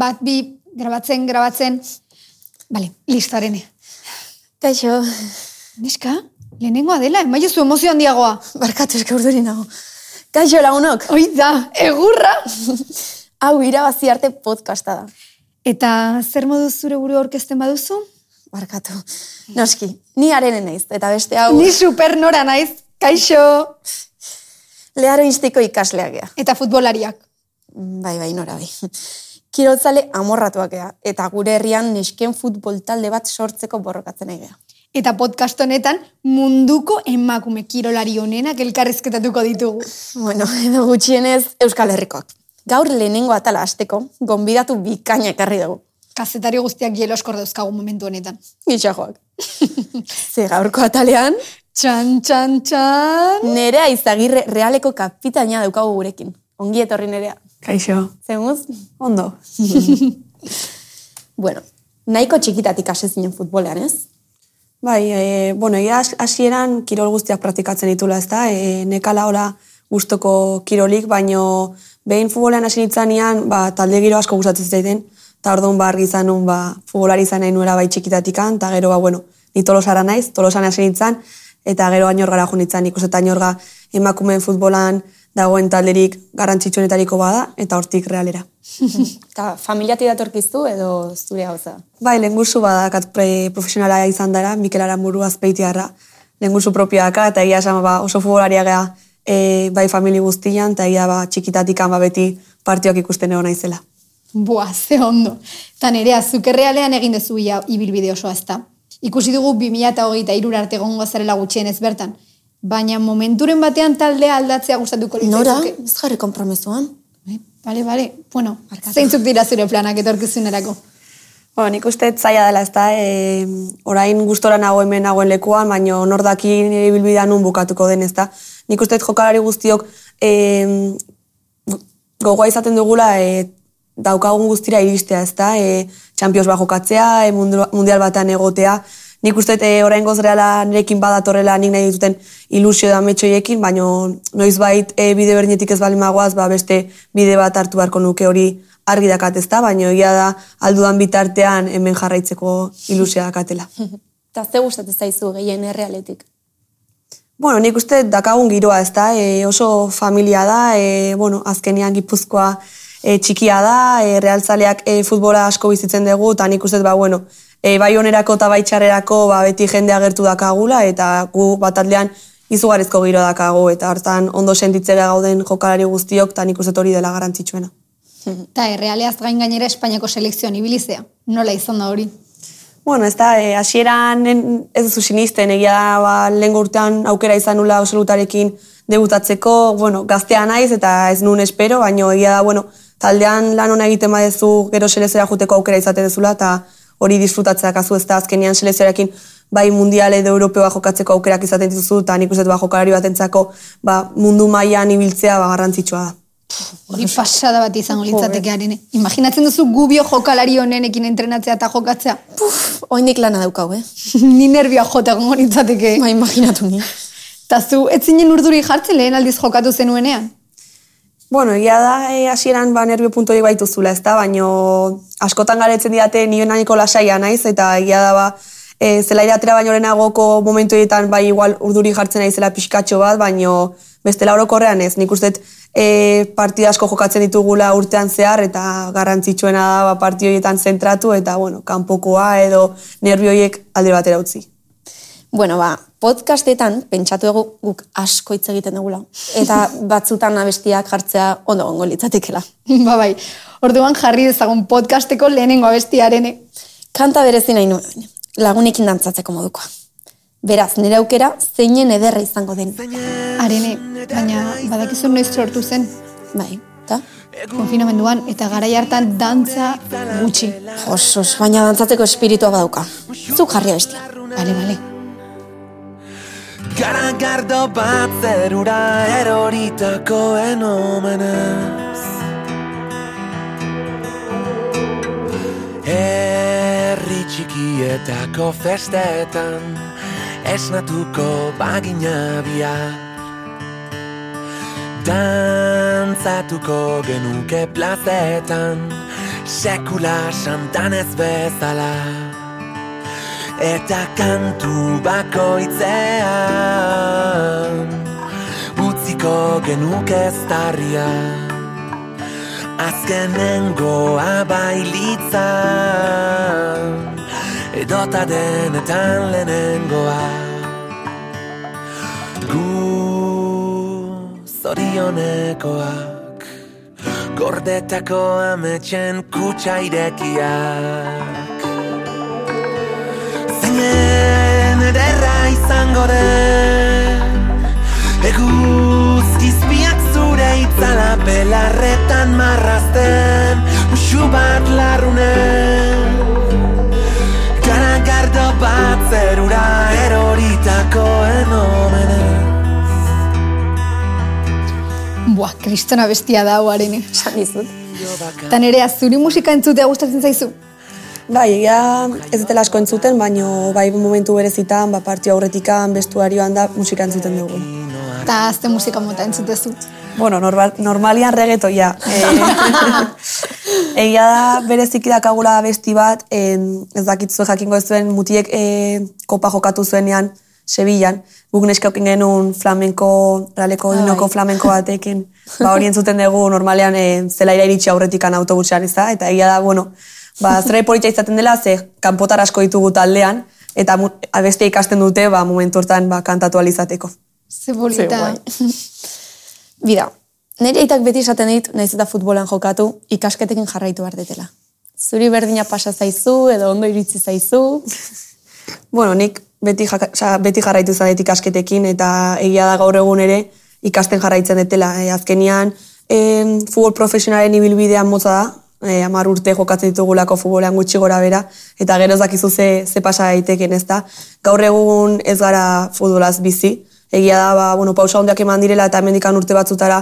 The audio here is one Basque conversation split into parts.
bat, bi, grabatzen, grabatzen. Bale, listarene. Kaixo, Neska, lehenengoa dela, emaio zu emozio handiagoa. barkatu eska urduri nago. Kaixo lagunok, Hoi da, egurra! hau irabazi arte podcasta da. Eta zer modu zure buru aurkezten baduzu? Barkatu. Noski, ni arenen naiz, eta beste hau Ni supernora naiz, kaixo! leharo instiko ikaslea gea. Eta futbolariak. Bai, bai, nora bai. Kiroltzale amorratuak gea, eta gure herrian nesken futbol talde bat sortzeko borrokatzen egea. Eta podcast honetan munduko emakume kirolari honenak elkarrizketatuko ditugu. Bueno, edo gutxienez Euskal Herrikoak. Gaur lehenengo atala hasteko, gonbidatu bikaina ekarri dugu. Kazetari guztiak jeloskor dauzkagu momentu honetan. Gitxajoak. Ze gaurko atalean, Txan, txan, txan! nerea izagirre realeko kapitaina daukagu gurekin. Ongi etorri nerea. Kaixo, Zemuz? ondo. Bueno, nahiko txikitatik hasi zinen futbolean, ez? Bai, e, bueno, egia has- hasieran kirol guztiak praktikatzen ditula, ez da? E, nekala hola gustoko kirolik, baino behin futbolean hasi nintzanean, ba, talde giro asko gustatzen zitzaiten, eta orduan ba, argi izan nun, ba, futbolari izan nahi nuela bai txikitatikan, eta gero, ba, bueno, ni tolosara naiz, tolosan hasi nintzen, eta gero ainorgara jo nintzen, ikusten eta ainorga emakumeen futbolan dagoen talderik garrantzitsuenetariko bada, eta hortik realera. Eta familiatik datorkiztu edo zure gauza? Bai, lengusu badakat pre, profesionala izan dara, Mikel Aramuru azpeitiarra, lengusu propioaka, eta egia esan ba, oso futbolaria gea e, bai famili guztian, eta egia ba, txikitatikan ba, beti partioak ikusten egon naizela. Boa, ze ondo. Eta nerea, zuke realean egin dezu ia ibilbide osoa ezta. Ikusi dugu 2008 irura arte gongo zarela gutxienez bertan. Baina momenturen batean taldea aldatzea gustatuko Nora, litzaizuke. ez jarri kompromesuan. Eh, Bale, bale. Bueno, zeintzuk dira zure planak etorkizunerako. Bueno, nik uste zaila dela, ez da, e, orain gustora nago hemen nagoen lekuan, baino nordaki nire bilbidea nun bukatuko den, ez da. Nik uste jokalari guztiok e, gogoa izaten dugula e, daukagun guztira iristea, ez da, e, Champions bat jokatzea, e, mundu- mundial batean egotea, nik uste e, orain reala nirekin badatorrela nik nahi dituten ilusio da metxoiekin, baino noizbait e, bide berdinetik ez bali magoaz, ba, beste bide bat hartu beharko nuke hori argi dakat ez da, baino egia da aldudan bitartean hemen jarraitzeko ilusia dakatela. Eta ze gustatzen zaizu gehien errealetik? Bueno, nik uste dakagun giroa, ez da, e, oso familia da, e, bueno, azkenean gipuzkoa e, txikia da, e, realtzaleak e, futbola asko bizitzen dugu, eta nik uste, ba, bueno, e, bai onerako eta bai txarrerako ba, beti jende agertu dakagula, eta gu bat aldean izugarrizko giro dakagu, eta hartan ondo sentitzera gauden jokalari guztiok, eta nik hori dela garrantzitsuena. Eta errealeaz gain gainera Espainiako selekzioan ibilizea. Nola izan da hori? Bueno, ez da, e, hasieran en- ez duzu sinisten, egia da, ba, lehen urtean aukera izan nula absolutarekin debutatzeko, bueno, gaztea naiz eta ez nun espero, baina egia da, bueno, taldean lan hona egiten badezu gero selezera juteko aukera izaten dezula, eta hori disfrutatzea kazu ez da, azkenean selezorekin bai mundial edo europeoa jokatzeko aukerak izaten dituzu, eta nik uste ba, jokalari batentzako ba, mundu mailan ibiltzea ba, garrantzitsua da. Hori pasada bat izango litzatekearen. Imaginatzen duzu gubio jokalari honenekin entrenatzea eta jokatzea. Puf, oindik lana daukau, eh? Ni nervioa jota gongo litzateke. Ba, imaginatu ni. Eta zu, ez zinen urduri jartzen lehen aldiz jokatu zenuenean. Bueno, egia da, e, hasieran ba, nervio punto hori baituzula, ez da, baino askotan galetzen didate nio nahiko lasaia naiz, eta egia da, ba, e, zelaira atera baino lehenagoko momentu bai igual urduri jartzen naizela pixkatxo bat, baino bestela orokorrean ez, nik uste e, partida asko jokatzen ditugula urtean zehar, eta garrantzitsuena da ba, partida horietan zentratu, eta bueno, kanpokoa edo nervio horiek alde batera utzi. Bueno, ba, podcastetan pentsatu dugu guk asko hitz egiten dugula. Eta batzutan abestiak jartzea ondo gongo litzatekela. ba bai, orduan jarri dezagun podcasteko lehenengo abestiarene. Kanta berezi nahi nuen, lagunekin dantzatzeko modukoa. Beraz, nire aukera zeinen ederra izango den. Arene, baina badakizu noiz sortu zen. Bai, eta? Konfinamenduan eta garai hartan dantza gutxi. Josos, baina dantzatzeko espiritua badauka. Zuk jarri abestia. Bale, bale. Garagardo bat zerura eroritakoen omenez Herri txikietako festetan Esnatuko bagina biak Dantzatuko genuke plazetan sekula santan ez bezala Eta kantu bakoitzean Utziko genuk ez tarria. Azkenengoa bailitzan Edota denetan lehenengoa Gu zorionekoak Gordetako ametxen kutsa irekiak Zeinen ederra izango den Eguzkizpiak zure itzala belarretan marrazten Usu bat larrunen Garagardo bat zerura eroritako enomenez Buah, kristona bestia da hauaren. Esan dizut. Eta nerea, zuri musika entzutea gustatzen zaizu? Bai, egia ez dela asko entzuten, baino bai momentu berezitan, ba, partio aurretikan, bestuarioan da musika entzuten dugu. Eta azte musika mota entzutezu. Bueno, normal, normalian regetoia. E, egia da bereziki dakagula besti bat, en, ez dakitzu jakingo ez zuen, mutiek e, kopa jokatu zuenean, Sevillan, guk neskaukin genuen flamenko, raleko dinoko flamenko batekin, ba hori entzuten dugu normalean e, zelaira iritsi aurretikan autobusean ez da, eta egia da, bueno, ba, zera politxa izaten dela, ze kanpotar asko ditugu taldean, eta abestia ikasten dute, ba, momentu hortan ba, kantatu alizateko. Ze bolita. Bida, nire aitak beti esaten dit, naiz eta futbolan jokatu, ikasketekin jarraitu behar detela. Zuri berdina pasa zaizu, edo ondo iritzi zaizu. Bueno, nik beti, jaka, oza, beti jarraitu zadet ikasketekin eta egia da gaur egun ere ikasten jarraitzen detela. E, azkenian, e, futbol profesionalen ibilbidean motza da, e, amar urte jokatzen ditugulako futbolean gutxi gora bera, eta gero dakizu ze, ze pasa daiteken ez da. Gaur egun ez gara futbolaz bizi, egia da, ba, bueno, pausa hondiak eman direla eta hemendikan urte batzutara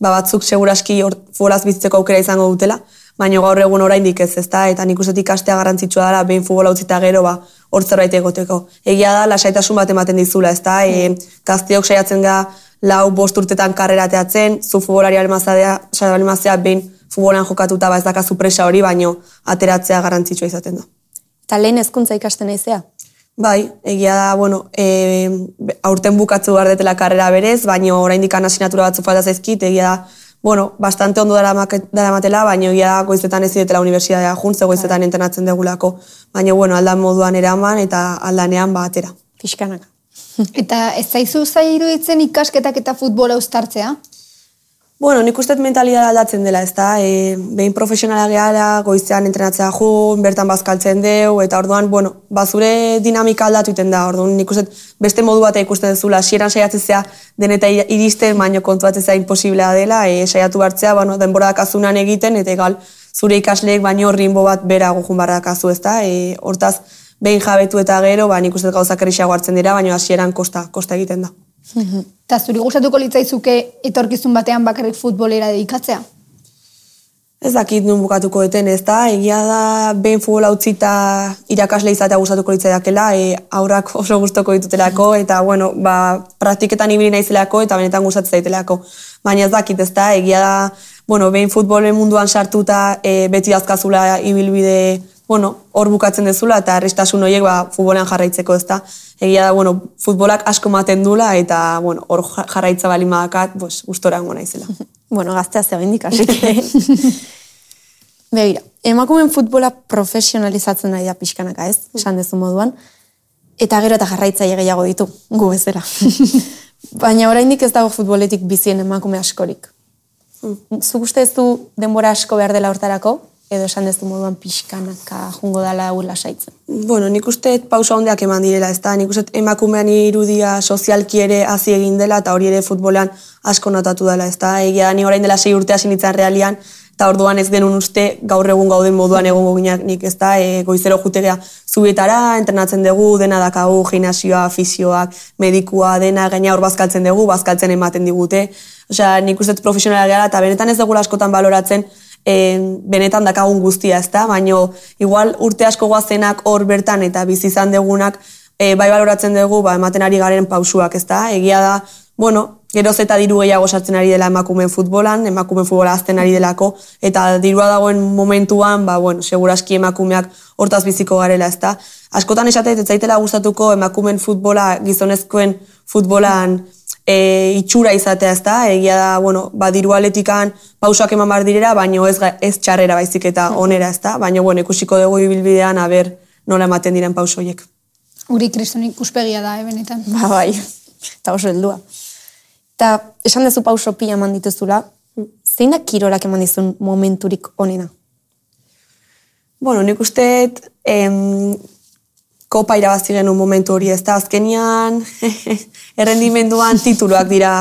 ba, batzuk seguraski hor- futbolaz bizitzeko aukera izango dutela, baina gaur egun oraindik ez, ezta? Eta nik uste dut ikastea garrantzitsua dela, behin futbola utzita gero, ba, hor zerbait egoteko. Egia da, lasaitasun bat ematen dizula, ezta? E, gazteok saiatzen ga lau bost urtetan karrera teatzen, zu futbolari almazadea, almazea behin futbolan jokatuta ba ez dakazu presa hori, baino ateratzea garrantzitsua izaten da. Eta lehen hezkuntza ikasten naizea. Bai, egia da, bueno, e, aurten bukatzu behar detela karrera berez, baino oraindik asignatura batzu falta zaizkit, egia da, bueno, bastante ondo dara, dara matela, baino egia da goizetan ez dutela unibertsitatea jun, ze goizetan entrenatzen degulako, baino, bueno, aldan moduan eraman eta aldanean ba atera. Pixkanaka. Eta ez zaizu zai iruditzen ikasketak eta futbola uztartzea? Bueno, nik uste mentalidad aldatzen dela, ez da, e, behin profesionala gehala, goizean entrenatzea jun, bertan bazkaltzen deu, eta orduan, bueno, bazure dinamika aldatu iten da, orduan nik uste beste modu bat ikusten dezula, sieran saiatzen zea deneta iristen, baino kontuatzen zea imposiblea dela, e, saiatu hartzea, bueno, denbora dakazunan egiten, eta egal, zure ikasleek baino rimbo bat bera gujun barra dakazu, ez da, e, hortaz, behin jabetu eta gero, ba, nik uste gauzak erixago hartzen dira, baino hasieran kosta, kosta egiten da. Eta zuri gustatuko litzaizuke etorkizun batean bakarrik futbolera dedikatzea? Ez dakit nun bukatuko eten, ez da, egia da, behin futbola utzita irakasle izatea gustatuko litzaiakela, e, aurrak oso gustoko ditutelako, eta, bueno, ba, praktiketan ibili naizelako, eta benetan gustatzen zaitelako. Baina ez dakit, ez da, egia da, bueno, behin futbolen munduan sartuta e, beti azkazula ibilbide, bueno, hor bukatzen dezula, eta errestasun horiek ba, futbolean jarraitzeko, ez da. Egia da, bueno, futbolak asko maten dula, eta, bueno, hor jarraitza bali madakat, pues, gustora naizela. Bueno, gaztea zegoindik, que... Begira, emakumeen futbola profesionalizatzen nahi da pixkanaka, ez? Esan dezu moduan. Eta gero eta jarraitzaile gehiago ditu, gu bezala. Baina oraindik ez dago futboletik bizien emakume askorik. Zuk uste ez du denbora asko behar dela hortarako? Edo esan dezu moduan pixkanaka jungo dala hau lasaitzen. Bueno, nik uste pausa hondeak eman direla, ez da, nik uste emakumean irudia sozialki ere hazi egin dela, eta hori ere futbolean asko notatu dela, ez da, egia ni orain dela sei urte hasi nintzen realian, eta orduan ez genuen uste gaur egun gauden moduan egongo ginak nik, ez da, e, goizero jutegea zubietara, entrenatzen dugu, dena dakagu, gimnasioa, fisioak, medikua, dena, gaina hor bazkaltzen dugu, bazkaltzen ematen digute, Osea, nik uste dut profesionala gara, eta benetan ez dugu askotan baloratzen, e, benetan dakagun guztia, ezta? Baino igual urte asko goazenak hor bertan eta bizi izan degunak e, bai baloratzen dugu, ba, ematen ari garen pausuak, ezta? Egia da, bueno, geroz eta diru gehiago sartzen ari dela emakumeen futbolan, emakumeen futbola azten ari delako, eta dirua dagoen momentuan, ba, bueno, seguraski emakumeak hortaz biziko garela, ezta. Askotan esatet, ez zaitela gustatuko emakumeen futbola, gizonezkoen futbolan e, itxura izatea, ezta. Egia da, bueno, ba, diru aletikan pausak eman bar direra, baino ez, ez txarrera baizik eta onera, ezta. Baina, bueno, ikusiko dugu ibilbidean, aber, nola ematen diren pauso horiek. Uri kriston ikuspegia da, eh, benetan. Ba, bai, eta oso heldua. Eta esan dezu pauso pila eman dituzula, zein da kirolak eman dizun momenturik onena? Bueno, nik uste em, kopa irabazi genuen momentu hori ez da. Azkenian, errendimenduan tituluak dira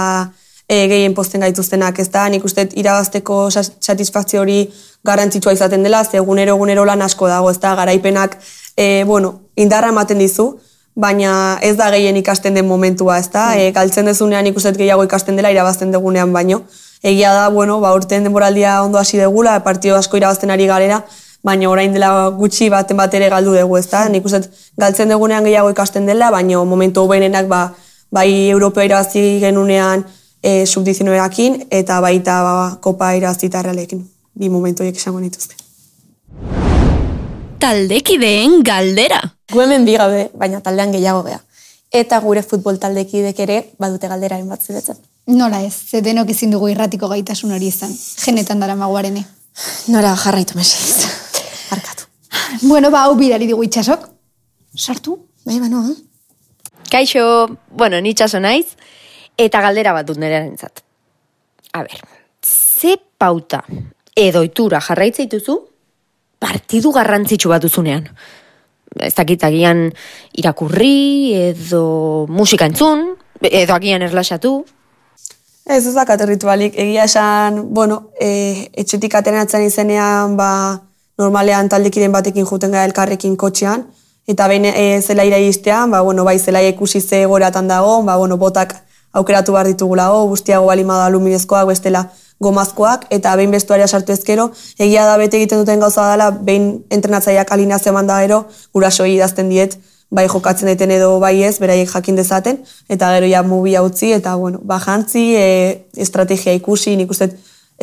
e, gehien posten gaituztenak ez da. Nik uste irabazteko sa- satisfakzio hori garrantzitsua izaten dela, ze egunero egunero lan asko dago ez da. Garaipenak, e, bueno, indarra ematen dizu, baina ez da gehien ikasten den momentua, ez da? E, galtzen dezunean ikusten gehiago ikasten dela irabazten dugunean baino. Egia da, bueno, ba, urten denboraldia ondo hasi degula, partio asko irabazten ari garera, baina orain dela gutxi baten bat ere galdu dugu, ezta? Nik uste galtzen dugunean gehiago ikasten dela, baina momentu hoberenak ba, bai Europea irabazi genunean e, sub-19ekin eta baita ba, kopa irabazi tarralekin. Bi momentu horiek esango nituzke. Taldekideen galdera. Gu hemen bi gaude, baina taldean gehiago gea. Eta gure futbol taldekidek ere badute galderaren bat ziretzen. Nola ez, ze denok ezin dugu irratiko gaitasun hori izan. Genetan dara maguarene. Nora jarraitu mesedez. Bueno, ba, hau bidali digu itxasok. Sartu? Bai, ba, no, Kaixo, bueno, nitxaso naiz, eta galdera bat dut nerearentzat. A ber, ze pauta edo itura jarraitza dituzu partidu garrantzitsu bat duzunean? Ez dakit agian irakurri edo musika entzun, edo agian erlaxatu. Ez ez dakat ritualik, egia esan, bueno, e, etxetik atenatzen izenean, ba, normalean taldekiden batekin juten gara elkarrekin kotxean, eta behin e, zelaira iristean, ba, bueno, bai zelaia ikusi ze goratan dago, ba, bueno, botak aukeratu behar ditugula, o, guztiago balima da aluminezkoak, bestela gomazkoak, eta behin bestuaria sartu ezkero, egia da bete egiten duten gauza dela, behin entrenatzaileak alineazio eman da gero, gurasoi idazten diet, bai jokatzen deten edo bai ez, beraiek jakin dezaten, eta gero ja mubi utzi eta bueno, ba jantzi, e, estrategia ikusi, nik uste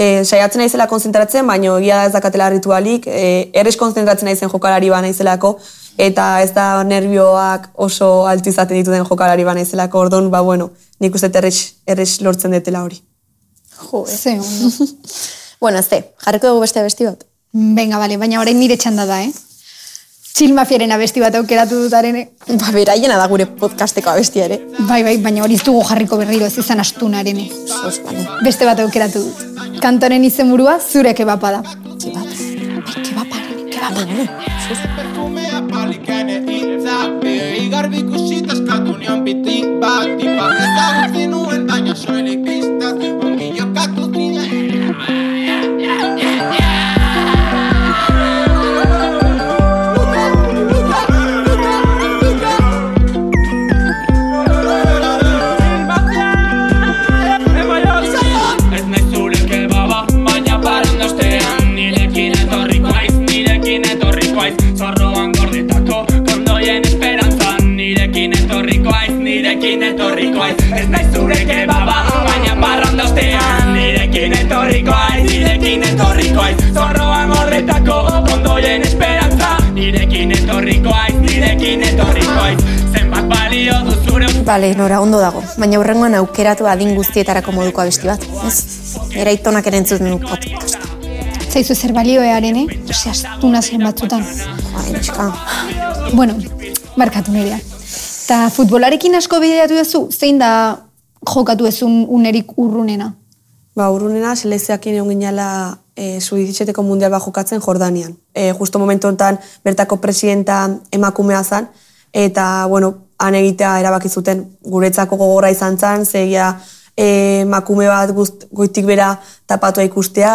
e, saiatzen naizela konzentratzen, baina egia da ez dakatela ritualik, e, errez konzentratzen naizen jokalari ba naizelako, eta ez da nervioak oso altu izaten dituden jokalari ba naizelako, ordon, ba bueno, nik uste errez, errez lortzen detela hori. Jo, Ze ondo. Bueno, ez jarriko dugu beste besti bat. Venga, bale, baina orain nire txanda da, eh? Chill mafiaren abesti bat aukeratu dutarene. Ba, beraiena da gure podcasteko abestia ere. Bai, bai, baina hori dugu jarriko berriro ez izan astunarene. Sos, bale. Beste bat aukeratu dut. Kantoren izenburua zure kebapa da. Perfumea palikene hitza Behi garbi nirekin etorriko aiz Ez nahi zure kebaba, baina parranda ostean Nirekin etorriko aiz, nirekin etorriko aiz Zorroan gordetako kondoien esperantza Nirekin etorriko aiz, nirekin etorriko aiz Zenbat balio du zure Bale, nora, ondo dago. Baina hurrengoan aukeratu adin guztietarako moduko abesti bat. Ez? Era itonak ere entzuten du podcast. Zaizu zer balioearen, eh? Ose, astuna zen batzutan. Neska. Bueno, markatu nirea. Ta futbolarekin asko bideatu duzu, zein da jokatu ezun unerik urrunena? Ba, urrunena, selezioakin egon ginala e, sub-17ko mundial bat jokatzen Jordanian. E, justo momentu honetan bertako presidenta emakumea zen, eta, bueno, han egitea erabaki zuten guretzako gogorra izan zen, zegia e, emakume bat guzt, goitik bera tapatua ikustea,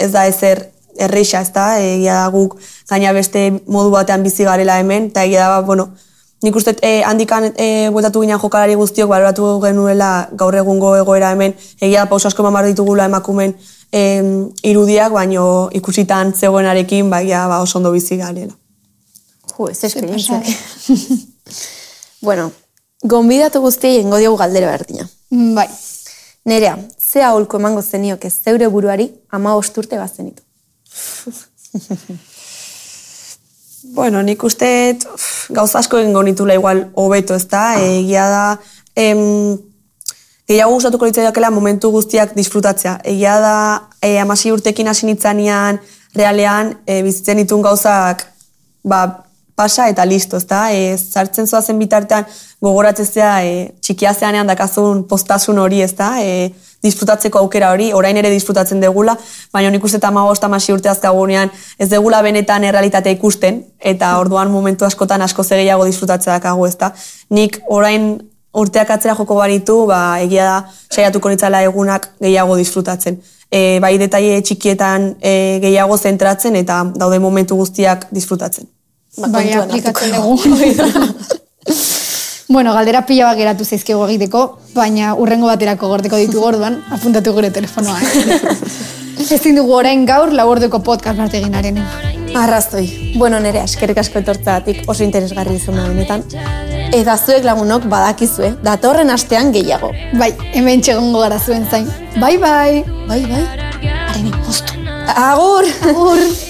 ez da ezer erreixa, ez da, egia da guk gaina beste modu batean bizi garela hemen, eta egia da, bueno, Nik uste eh, handikan eh, bueltatu ginen jokalari guztiok baloratu genuela gaur egungo egoera hemen egia da pauso asko mamar ditugula emakumen eh, irudiak, baino ikusitan zegoenarekin ba, ba, oso ondo bizi garela. Jo, ez esperientzia. bueno, gonbidatu guztiei ingo diogu galdera berdina. Mm, Bai, Nerea, ze aholko emango zenioke zeure buruari ama osturte bazenitu. Bueno, nik uste gauza asko egingo nitula igual hobeto, ez da? Egia da, em, gehiago gustatuko litzaidakela momentu guztiak disfrutatzea. Egia da, e, amasi urtekin hasi nitzanean, realean, e, bizitzen ditun gauzak, ba, pasa eta listo, ez da? E, zartzen zoazen bitartean gogoratzezea e, txikia zeanean dakazun postasun hori, ez da? E, disfrutatzeko aukera hori, orain ere disfrutatzen degula, baina nik uste eta amasi urte azkagunean ez degula benetan errealitatea ikusten, eta orduan momentu askotan asko gehiago disfrutatzea dakagu, ez da? Nik orain urteak atzera joko baritu, ba, egia da, saiatuko nitzala egunak gehiago disfrutatzen. E, bai detaile txikietan e, gehiago zentratzen eta daude momentu guztiak disfrutatzen. Bai, kontuan aplikatzen dugu. bueno, galdera pila bat geratu zaizkigu egiteko, baina urrengo baterako gordeko ditu orduan, apuntatu gure telefonoa. Eh? Ezin dugu orain gaur laurdeko podcast bat eginaren. Arrazoi. Bueno, nere, eskerrik asko etortzagatik oso interesgarri izan da benetan. Eta zuek lagunok badakizue, datorren astean gehiago. Bai, hemen txegongo gara zuen zain. Bai, bai! Bai, bai. Haren. Agur! Agur!